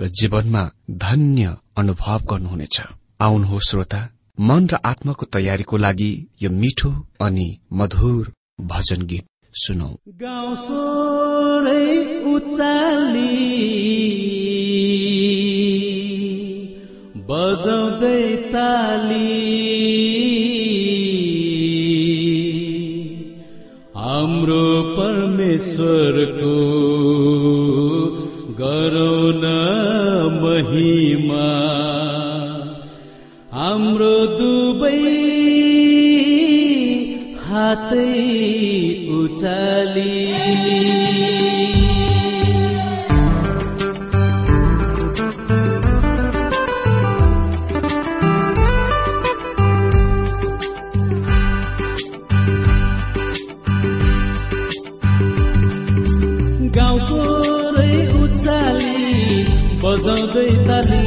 र जीवनमा धन्य अनुभव गर्नुहुनेछ। आउनुहोस् श्रोता मन र आत्माको तयारीको लागि यो मिठो अनि मधुर भजन गीत सुनौ। बजाउँदै ताली। हाम्रो परमेश्वरको महिमा। हाम्रो दुबै हातै उचाली। बजाउँदै ताली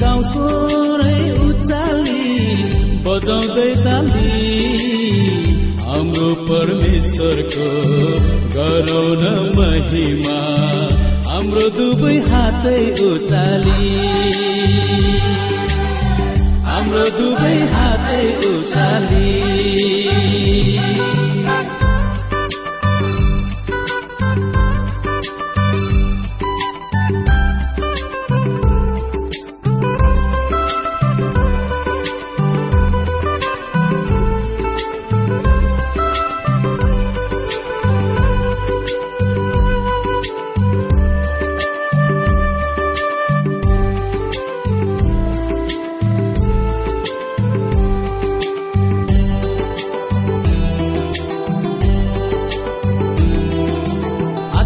गाउँ उचाली बजाउँदै ताली हाम्रो परमेश्वरको गरौ न महिमा हाम्रो दुवै हातै उचाली। हाम्रो दुवै हातै उचाली।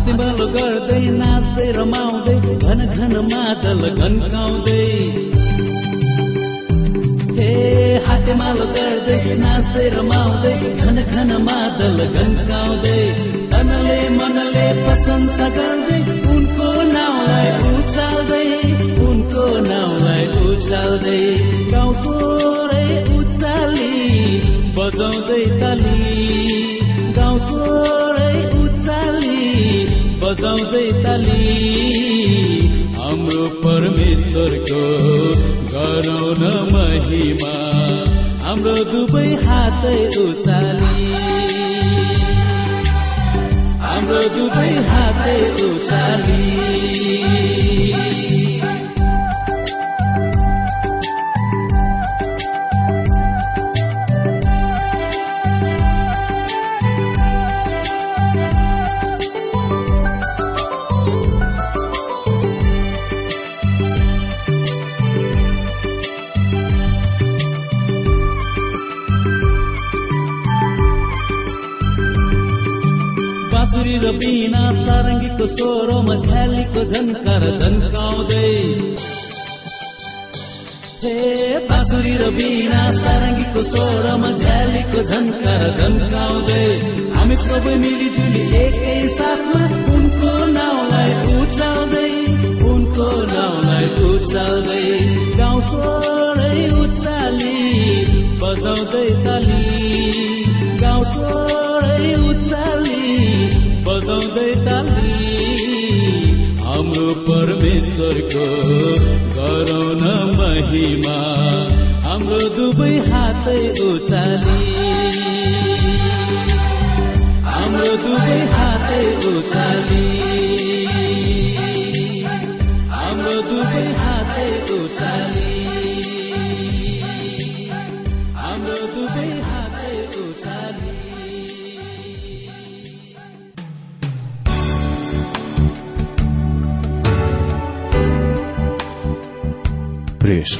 आत्मलो गर्दै नाच्दै रमाउँदै घन घन मादल घन्काउँदै। हे हातेमालो गर्दै नाच्दै रमाउँदै घन घन मादल घन्काउँदै। तनले मनले प्रशंसा गर्दै उनको नाउँलाई उचाल्दै उनको नाउँलाई उचाल्दै। गाउँ सोरै उचाली बजाउँदै ताली गाउँ सोरै उचाली बजाउँदै ताली। हाम्रो परमेश्वरको गरौ न महिमा। हाम्रो दुवै हातै उचाली। हाम्रो दुवै हातै उचाली। स्वरमा झ्यालीको झन्कार झन्काउँदै। हे बाँसुरी र बिना सारङ्गीको स्वरमा झ्यालीको झन्कार झन्काउँदै। हामी सबै मिलिजुली एकै साथमा उनको नाउँलाई उचाल्दै उनको नाउँलाई उचाल्दै गाउँ सोरै उचाली बजाउँदै ताली। गाउँ सोरै उचाली बजाउँदै ताली। परमेश्वरको गरौ महिमा। हाम्रो दुवै हातै उचाली। हाम्रो दुवै हातै उचाली।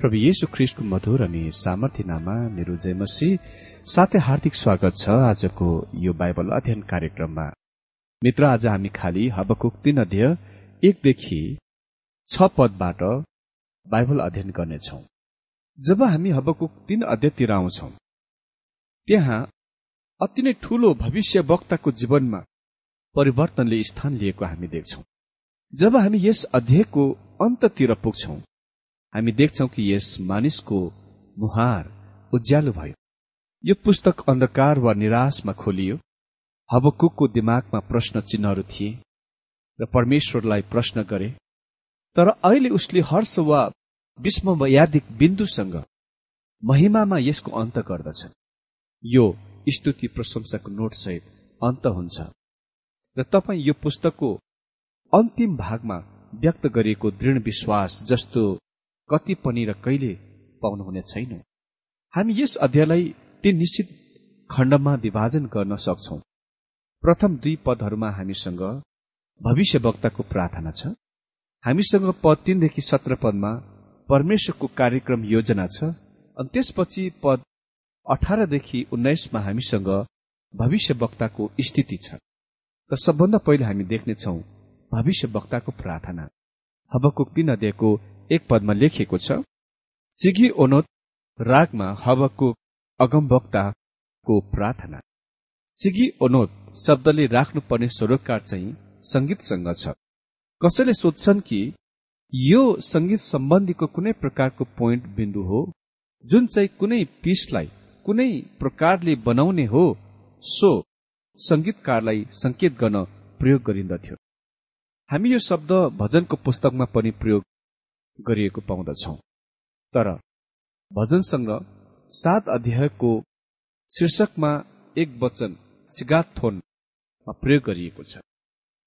प्रभु येशु ख्रिस्टको मधुर अनि सामर्थ्य नाममा मेरो जयमसी साथै हार्दिक स्वागत छ आजको यो बाइबल अध्ययन कार्यक्रममा। मित्र आज हामी खाली हबकुक तीन अध्यय एकदेखि छ पदबाट बाइबल अध्ययन गर्नेछौ। जब हामी हबकुक तीन अध्ययतिर आउँछौ त्यहाँ अति नै ठूलो भविष्य वक्ताको जीवनमा परिवर्तनले स्थान लिएको हामी देख्छौ। जब हामी यस अध्ययको अन्ततिर पुग्छौ हामी देख्छौ कि यस मानिसको मुहार उज्यालो भयो। यो पुस्तक अन्धकार वा निराशमा खोलियो। हबकुकको दिमागमा प्रश्न चिन्हहरू थिए र परमेश्वरलाई प्रश्न गरे तर अहिले उसले हर्ष वा विस्मयादिक बिन्दुसँग महिमामा यसको अन्त गर्दछ यो स्तुति प्रशंसाको नोटसहित अन्त हुन्छ। र तपाईँ यो पुस्तकको अन्तिम भागमा व्यक्त गरिएको दृढ विश्वास जस्तो कति पनि र कहिले पाउनुहुने छैन। हामी यस अध्यायलाई तीन निश्चित खण्डमा विभाजन गर्न सक्छौ। प्रथम दुई पदहरूमा हामीसँग भविष्य वक्ताको प्रार्थना छ। हामीसँग पद तीनदेखि सत्र पदमा परमेश्वरको कार्यक्रम योजना छ। अनि त्यसपछि पद अठारदेखि उन्नाइसमा हामीसँग भविष्य वक्ताको स्थिति छ। र सबभन्दा पहिले हामी देख्नेछौ भविष्य वक्ताको प्रार्थना। हबको तीन अध्ययको एक पदमा लेखिएको छ। सिगी ओनोत रागमा हबको अगमवक्ताको प्रार्थना। सिगी ओनोत शब्दले राख्नुपर्ने स्वरोकार चाहिँ संगीतसँग छ। कसैले सोध्छन् कि यो संगीत सम्बन्धीको कुनै प्रकारको पोइन्ट बिन्दु हो? जुन चाहिँ कुनै पिसलाई कुनै प्रकारले बनाउने हो सो संगीतकारलाई संकेत गर्न प्रयोग गरिन्दथ्यो। हामी यो शब्द भजनको पुस्तकमा पनि प्रयोग गरिएको पाउँदछौ। तर भजनसँग सात अध्यायको शीर्षकमा एक वचन सिगाथोनमा प्रयोग गरिएको छ।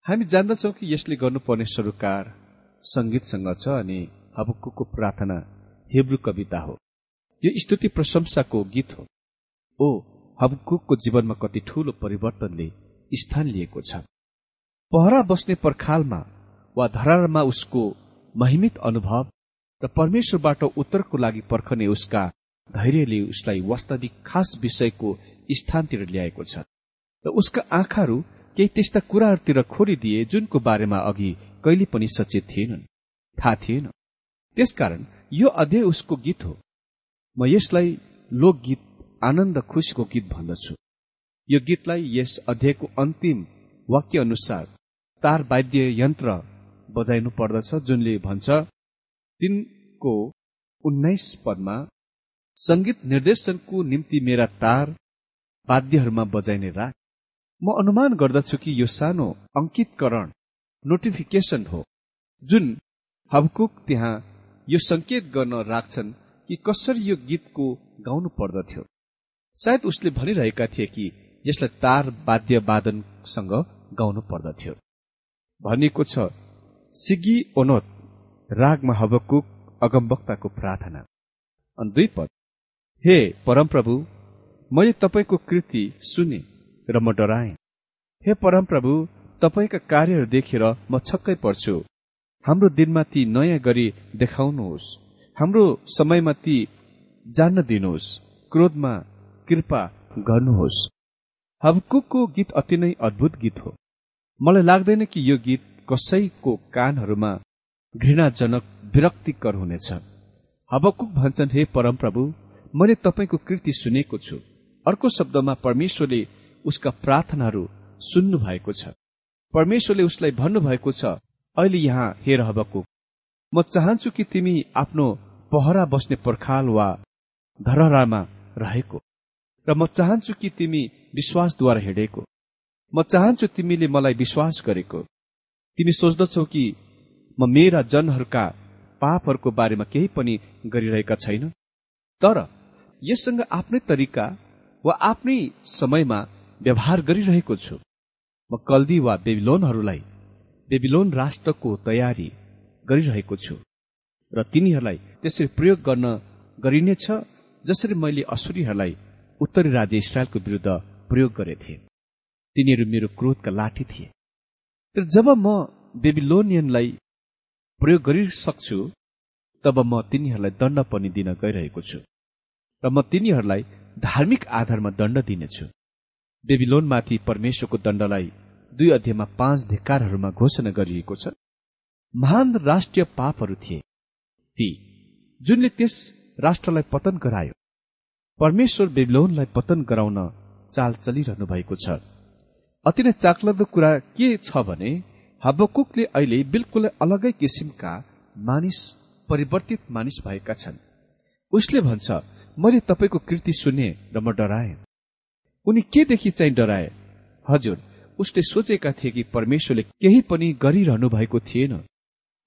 हामी जान्दछौ कि यसले गर्नुपर्ने सरोकार संगीतसँग छ अनि हबुक्कुको प्रार्थना हेब्रु कविता हो। यो स्तुति प्रशंसाको गीत हो। ओ हबुक्कुको जीवनमा कति ठूलो परिवर्तनले स्थान लिएको छ। पहरा बस्ने पर्खालमा वा धरारमा उसको महिमित अनुभव र परमेश्वरबाट उत्तरको लागि पर्खने उसका धैर्यले उसलाई वास्तविक खास विषयको स्थानतिर ल्याएको छ। र उसका आँखाहरू केही त्यस्ता कुराहरूतिर खोलिदिए जुनको बारेमा अघि कहिले पनि सचेत थिएनन्। थाहा थिएन। त्यसकारण यो अध्यय उसको गीत हो। म यसलाई लोकगीत आनन्द खुसीको गीत भन्दछु। यो गीतलाई यस अध्ययको अन्तिम वाक्य अनुसार तार वाद्य यन्त्र बजाइनु पर्दछ जुनले भन्छ तिनको उन्नाइस पदमा संगीत निर्देशनको निम्ति मेरा तार वाद्यहरूमा बजाइने राख म अनुमान गर्दछु कि यो सानो अंकितकरण नोटिफिकेशन हो जुन हबकुक त्यहाँ यो संकेत गर्न राख्छन् कि कसरी यो गीतको गाउनु पर्दथ्यो। सायद उसले भनिरहेका थिए कि यसलाई तार वाद्य वादनसँग गाउनु पर्दथ्यो। भनिएको छ सिगी ओनोत रागमा हबकुक अगमवक्ताको प्रार्थना। अनि दुई पद हे परमप्रभु मैले तपाईँको कृति सुने र म डराएँ। हे परमप्रभु तपाईँका कार्यहरू देखेर म छक्कै पर्छु। हाम्रो दिनमा ती नयाँ गरी देखाउनुहोस्। हाम्रो समयमा ती जान्न दिनुहोस्। क्रोधमा कृपा गर्नुहोस्। हबकुकको गीत अति नै अद्भुत गीत हो। मलाई लाग्दैन कि यो गीत कसैको कानहरूमा घृणाजनक विरक्तिकर हुनेछ। हबकुक भन्छन् हे परमप्रभु मैले तपाईँको कृति सुनेको छु। अर्को शब्दमा परमेश्वरले उसका प्रार्थनाहरू सुन्नु भएको छ। परमेश्वरले उसलाई भन्नुभएको छ अहिले यहाँ हेर हबकुक म चाहन्छु कि तिमी आफ्नो पहरा बस्ने पर्खाल वा धरहरामा रहेको। र म चाहन्छु कि तिमी विश्वासद्वारा हिँडेको। म चाहन्छु तिमीले मलाई विश्वास गरेको। तिमी सोच्दछौ कि म मेरा जनहरूका पापहरूको बारेमा केही पनि गरिरहेका छैन। तर यससँग आफ्नै तरिका वा आफ्नै समयमा व्यवहार गरिरहेको छु। म कल्दी वा बेबिलोनहरूलाई बेबिलोन राष्ट्रको तयारी गरिरहेको छु र तिनीहरूलाई त्यसरी प्रयोग गर्न गरिनेछ जसरी मैले असुरीहरूलाई उत्तरी राज्य इसरायलको विरुद्ध प्रयोग गरेथे। तिनीहरू मेरो क्रोधका लाठी थिए। तर जब म बेबिलोनियनलाई प्रयोग गरिसक्छु तब म तिनीहरूलाई दण्ड पनि दिन गइरहेको छु र म तिनीहरूलाई धार्मिक आधारमा दण्ड दिनेछु। बेबिलोनमाथि परमेश्वरको दण्डलाई दुई अध्यायमा पाँच धिक्कारहरूमा घोषणा गरिएको छ। महान राष्ट्रिय पापहरू थिए। ती जुनले त्यस राष्ट्रलाई पतन गरायो। परमेश्वर बेबिलोनलाई पतन गराउन चाल चलिरहनु भएको छ। अति नै चाकलाग्दो कुरा के छ भने हबकुकले अहिले बिल्कुलै अलगै किसिमका मानिस परिवर्तित मानिस भएका छन्। उसले भन्छ मैले तपाईँको कृति सुने र म डराए। उनी केदेखि चाहिँ डराए? हजुर उसले सोचेका थिए कि परमेश्वरले केही पनि गरिरहनु भएको थिएन।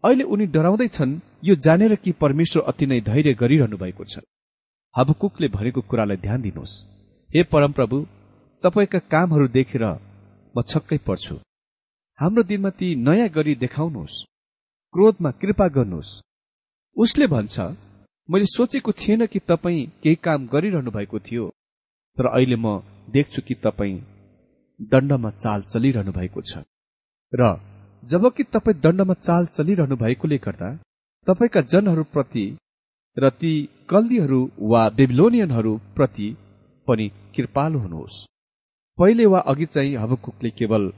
अहिले उनी डराउँदैछन् यो जानेर कि परमेश्वर अति नै धैर्य गरिरहनु भएको छ। हबकुकले भनेको कुरालाई ध्यान दिनुहोस्। हे परमप्रभु तपाईँका कामहरू देखेर म छक्कै पर्छु। हाम्रो दिनमा ती नयाँ गरी देखाउनुहोस्। क्रोधमा कृपा गर्नुहोस्। उसले भन्छ मैले सोचेको थिएन कि तपाईँ केही काम गरिरहनु भएको थियो तर अहिले म देख्छु कि तपाईँ दण्डमा चाल चलिरहनु भएको छ। र जबकि तपाईँ दण्डमा चाल चलिरहनु भएकोले गर्दा तपाईँका जनहरूप्रति र ती कल्दीहरू वा बेबिलोनियनहरू प्रति पनि कृपालु हुनुहोस्। पहिले वा अघि चाहिँ हबकुकले केवल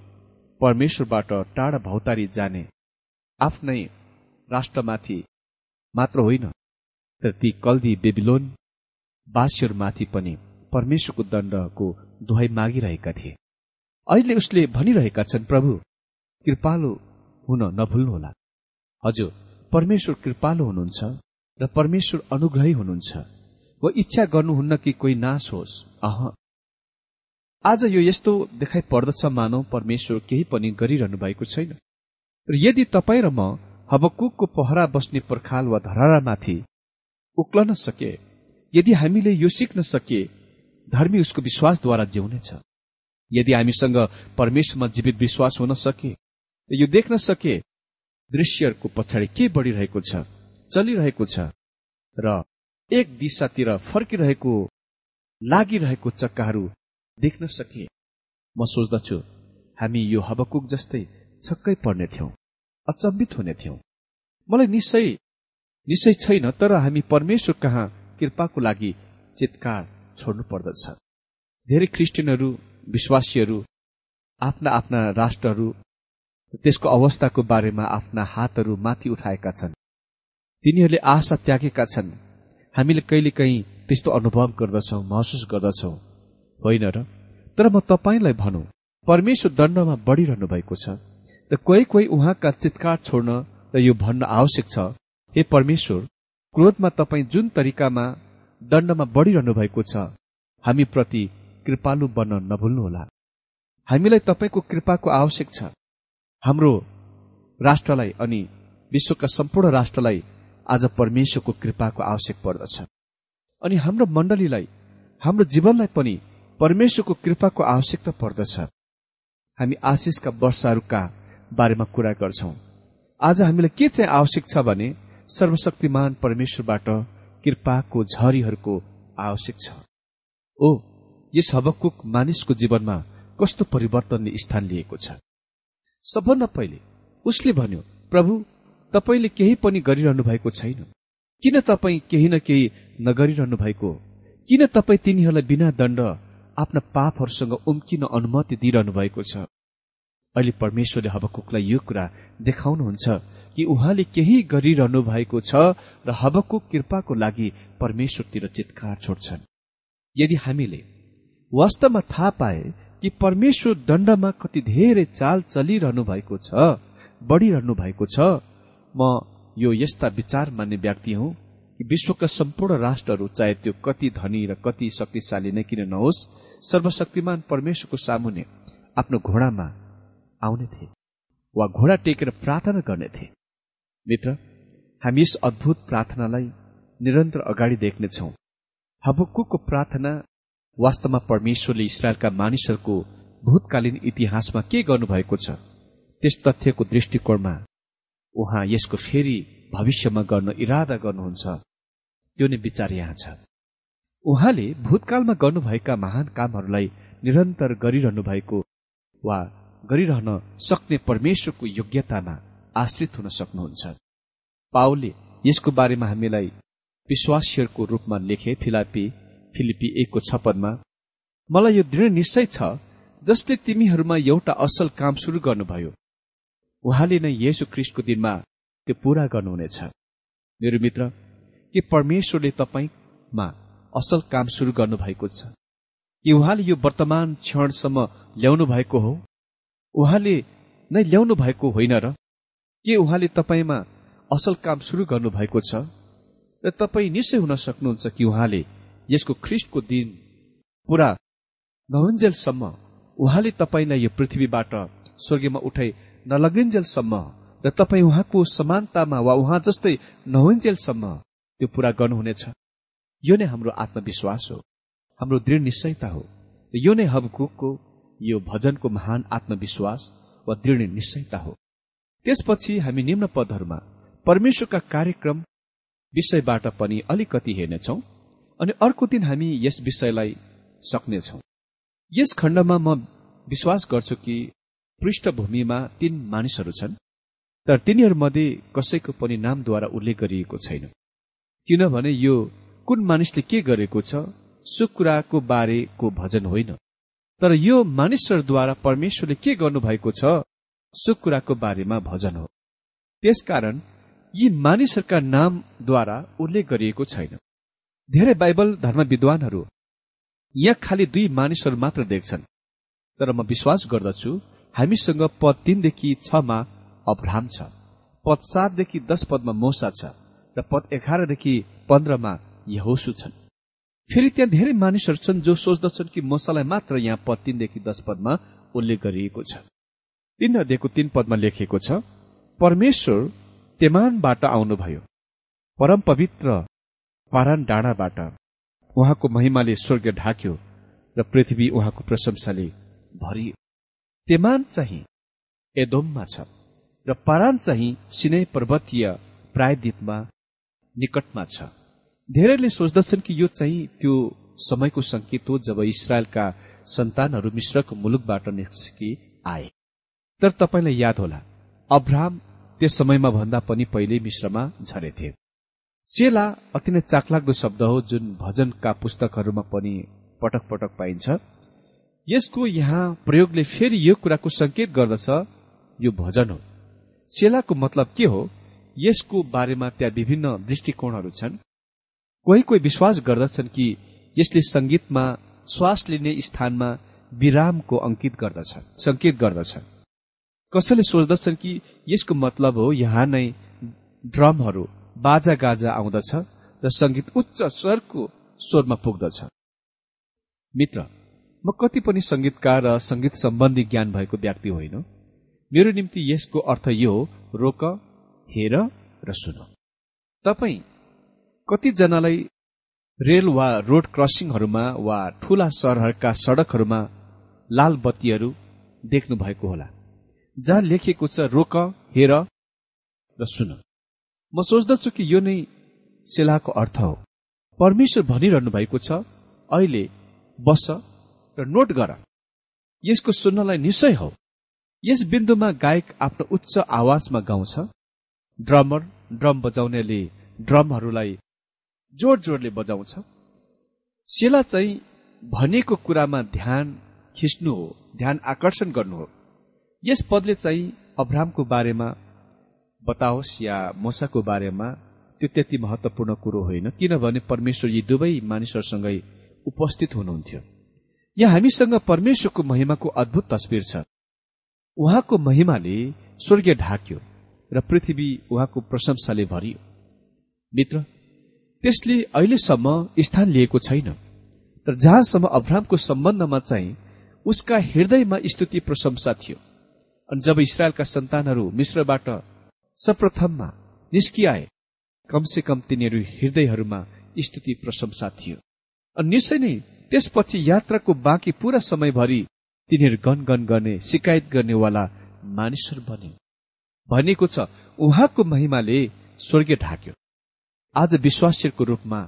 परमेश्वरबाट टाढा भौतारी जाने आफ्नै राष्ट्रमाथि मात्र होइन तर ती कल्दी बेबिलोन वासीहरूमाथि पनि परमेश्वरको दण्डको दुहाई मागिरहेका थिए। अहिले उसले भनिरहेका छन् प्रभु कृपालु हुन नभुल्नुहोला। हजुर परमेश्वर कृपालु हुनुहुन्छ र परमेश्वर अनुग्रही हुनुहुन्छ। वा इच्छा गर्नुहुन्न कि कोही नाश होस्। अह आज यो यस्तो देखाइ पर्दछ मानव परमेश्वर केही पनि गरिरहनु भएको छैन। र यदि तपाईँ र म हबकुकको पहरा बस्ने पर्खाल वा धरारामाथि उक्लन सके यदि हामीले यो सिक्न सके धर्मी उसको विश्वासद्वारा जिउनेछ। यदि हामीसँग परमेश्वरमा जीवित विश्वास हुन सके यो देख्न सके दृश्यहरूको पछाडि के बढ़िरहेको छ चलिरहेको छ र एक दिशातिर फर्किरहेको लागिरहेको चक्काहरू देख्न सके म सोच्दछु हामी यो हबकुक जस्तै छक्कै पर्ने थियौं अचम्बित हुने थियौं। मलाई निश्चय निश्चय छैन तर हामी परमेश्वर कहाँ कृपाको लागि चितकार छोड्नु पर्दछ। धेरै क्रिस्चियनहरू विश्वासीहरू आफ्ना आफ्ना राष्ट्रहरू त्यसको अवस्थाको बारेमा आफ्ना हातहरू माथि उठाएका छन्। तिनीहरूले आशा त्यागेका छन्। हामीले कहिलेकाहीँ त्यस्तो अनुभव गर्दछौ महसुस गर्दछौ। होइन र? तर म तपाईँलाई भनौँ परमेश्वर दण्डमा बढ़िरहनु भएको छ। र कोही कोही उहाँका चितकार छोड्न र यो भन्न आवश्यक छ हे परमेश्वर क्रोधमा तपाईँ जुन तरिकामा दण्डमा बढ़िरहनु भएको छ हामी प्रति कृपालु बन्न नभुल्नुहोला। हामीलाई तपाईँको कृपाको आवश्यक छ। हाम्रो राष्ट्रलाई अनि विश्वका सम्पूर्ण राष्ट्रलाई आज परमेश्वरको कृपाको आवश्यक पर्दछ। अनि हाम्रो मण्डलीलाई हाम्रो जीवनलाई पनि परमेश्वरको कृपाको आवश्यकता पर्दछ। हामी आशिषका वर्षहरूका बारेमा कुरा गर्छौं। आज हामीलाई के चाहिँ आवश्यक छ भने सर्वशक्तिमान परमेश्वरबाट कृपाको झरीहरूको आवश्यक छ। ओ यस हबकुक मानिसको जीवनमा कस्तो परिवर्तनले स्थान लिएको छ? सबभन्दा पहिले उसले भन्यो प्रभु तपाईँले केही पनि गरिरहनु भएको छैन। किन तपाईँ केही न केही नगरिरहनु भएको? किन तपाईँ तिनीहरूलाई बिना दण्ड आफ्ना पापहरूसँग उम्किन अनुमति दिइरहनु भएको छ। अहिले परमेश्वरले हबकुकलाई यो कुरा देखाउनुहुन्छ कि उहाँले केही गरिरहनु भएको छ र हबकुक कृपाको लागि परमेश्वरतिर चितकार छोड्छन्। यदि हामीले वास्तवमा थाहा पाए कि परमेश्वर दण्डमा कति धेरै चाल चलिरहनु भएको छ बढ़िरहनु भएको छ म यो यस्ता विचार मान्ने व्यक्ति हुँ विश्वका सम्पूर्ण राष्ट्रहरू चाहे त्यो कति धनी र कति शक्तिशाली नै किन नहोस् सर्वशक्तिमान परमेश्वरको सामुन्ने आफ्नो घोडामा आउने थिए। वा घोडा टेकेर प्रार्थना गर्ने थिए। मित्र हामी यस अद्भुत प्रार्थनालाई निरन्तर अगाडि देख्नेछौ। हबक्कुको प्रार्थना वास्तवमा परमेश्वरले इसरायलका मानिसहरूको भूतकालीन इतिहासमा के गर्नुभएको छ त्यस तथ्यको दृष्टिकोणमा उहाँ यसको फेरि भविष्यमा गर्न इरादा गर्नुहुन्छ। यो नै विचार यहाँ छ। उहाँले भूतकालमा गर्नुभएका महान कामहरूलाई निरन्तर गरिरहनु भएको वा गरिरहन सक्ने परमेश्वरको योग्यतामा आश्रित हुन सक्नुहुन्छ। पाओले यसको बारेमा हामीलाई विश्वासीहरूको रूपमा लेखे फिलापी फिलिपी एकको छपदमा मलाई यो दृढ निश्चय छ जसले तिमीहरूमा एउटा असल काम सुरु गर्नुभयो। उहाँले नै येशु ख्रिस्टको दिनमा त्यो पूरा गर्नुहुनेछ। मेरो मित्र के परमेश्वरले तपाईँमा असल काम सुरु गर्नुभएको छ। कि उहाँले यो वर्तमान क्षणसम्म ल्याउनु भएको हो? उहाँले नै ल्याउनु भएको होइन र? के उहाँले तपाईँमा असल काम सुरु गर्नुभएको छ? र तपाईँ निश्चय हुन सक्नुहुन्छ कि उहाँले यसको ख्रिस्टको दिन पूरा नहुन्जेलसम्म उहाँले तपाईँलाई यो पृथ्वीबाट स्वर्गीयमा उठाइ नलगिन्जेलसम्म र तपाईँ उहाँको समानतामा वा उहाँ जस्तै नहुन्जेलसम्म त्यो पूरा गर्नुहुनेछ। यो नै हाम्रो आत्मविश्वास हो। हाम्रो दृढ निश्चयता हो। यो नै हबकुकको यो भजनको महान आत्मविश्वास वा दृढ निश्चयता हो। त्यसपछि हामी निम्न पदहरूमा परमेश्वरका कार्यक्रम विषयबाट पनि अलिकति हेर्नेछौ अनि अर्को दिन हामी यस विषयलाई सक्नेछौ। यस खण्डमा म विश्वास गर्छु कि पृष्ठभूमिमा तीन मानिसहरू छन् तर तिनीहरूमध्ये कसैको पनि नामद्वारा उल्लेख गरिएको छैन। किनभने यो कुन मानिसले के गरेको छ सो कुराको बारेको भजन होइन। तर यो मानिसहरूद्वारा परमेश्वरले के गर्नुभएको छ सो कुराको बारेमा भजन हो। त्यसकारण यी मानिसहरूका नामद्वारा उल्लेख गरिएको छैन। धेरै बाइबल धर्म विद्वानहरू यहाँ खालि दुई मानिसहरू मात्र देख्छन्। तर म विश्वास गर्दछु हामीसँग पद तीनदेखि छमा अब्राम छ पद सातदेखि दस पदमा मोसा छ। र पद एघारदेखि पन्ध्रमा यहोसु छन्। फेरि त्यहाँ धेरै मानिसहरू छन् जो सोच्दछन् कि मोसालाई मात्र यहाँ पद तीनदेखि दस पदमा उल्लेख गरिएको छ। तीन अध्ययको तीन पदमा लेखिएको छ परमेश्वर तेमानबाट आउनुभयो। परम पवित्र पारान डाँडाबाट उहाँको महिमाले स्वर्ग ढाक्यो र पृथ्वी उहाँको प्रशंसाले भरियो। तेमान चाहिँ एदोममा छ र पारान चाहिँ सिनै पर्वतीय प्रायद्वीपमा निकटमा छ। धेरैले सोच्दछन् कि यो चाहिँ त्यो समयको संकेत हो जब इसरायलका सन्तानहरू मिश्रको मुलुकबाट निस्कि आए। तर तपाईँलाई याद होला अब्राहम त्यस समयमा भन्दा पनि पहिले मिश्रमा झरेथे। सेला अति नै चाखलाग्दो शब्द हो जुन भजनका पुस्तकहरूमा पनि पटक पटक पाइन्छ। यसको यहाँ प्रयोगले फेरि यो कुराको संकेत गर्दछ यो भजन हो। सेलाको मतलब के हो? यसको बारेमा त्यहाँ विभिन्न दृष्टिकोणहरू छन्। कोही कोही विश्वास गर्दछन् कि यसले संगीतमा श्वास लिने स्थानमा विरामको अंकित गर्दछ संकेत गर्दछ कसैले सोच्दछन् कि यसको मतलब हो यहाँ नै ड्रमहरू बाजा गाजा आउँदछ र संगीत उच्च स्वरको स्वरमा पुग्दछ। मित्र म कति पनि संगीतकार र संगीत सम्बन्धी ज्ञान भएको व्यक्ति होइन। मेरो निम्ति यसको अर्थ यो हो रोक हेर र सुन। तपाईँ कतिजनालाई रेल वा रोड क्रसिङहरूमा वा ठूला सहरहरूका सड़कहरूमा लाल बत्तीहरू देख्नु भएको होला जहाँ लेखिएको छ रोक हेर र सुन। म सोच्दछु कि यो नै सेलाको अर्थ हो। परमेश्वर भनिरहनु भएको छ अहिले बस र नोट गर। यसको सुन्नलाई निश्चय हो। यस बिन्दुमा गायक आफ्नो उच्च आवाजमा गाउँछ। ड्रमर ड्रम बजाउनेले ड्रमहरूलाई जोड जोडले बजाउँछ। सेला चाहिँ भनेको कुरामा ध्यान खिच्नु हो ध्यान आकर्षण गर्नु हो। यस पदले चाहिँ अब्रामको बारेमा बताओस् या मोसाको बारेमा त्यो त्यति महत्वपूर्ण कुरो होइन किनभने परमेश्वर यी दुवै मानिसहरूसँगै उपस्थित हुनुहुन्थ्यो। यहाँ हामीसँग परमेश्वरको महिमाको अद्भुत तस्विर छ। उहाँको महिमाले स्वर्गीय ढाक्यो। र पृथ्वी उहाँको प्रशंसाले भरियो। मित्र त्यसले अहिलेसम्म स्थान लिएको छैन तर जहाँसम्म अब्रामको सम्बन्धमा चाहिँ उसका हृदयमा स्तुति प्रशंसा थियो। अनि जब इसरायलका सन्तानहरू मिश्रबाट सप्रथममा निस्किआए कमसे कम तिनीहरू हृदयहरूमा स्तुति प्रशंसा थियो। अनि निश्चय नै त्यसपछि यात्राको बाँकी पूरा समयभरि तिनीहरू गनगन गर्ने शिकायत गर्नेवाला मानिसहरू बने भनिएको छ उहाँको महिमाले स्वर्गीय ढाक्यो। आज विश्वासीहरूको रूपमा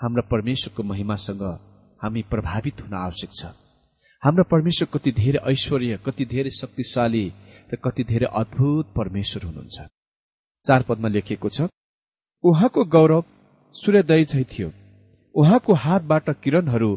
हाम्रा परमेश्वरको महिमासँग हामी प्रभावित हुन आवश्यक छ। हाम्रा परमेश्वर कति धेरै ऐश्वर्य कति धेरै शक्तिशाली र कति धेरै अद्भुत परमेश्वर हुनुहुन्छ। चार पदमा लेखिएको छ उहाँको गौरव सूर्योदय झै थियो। उहाँको हातबाट किरणहरू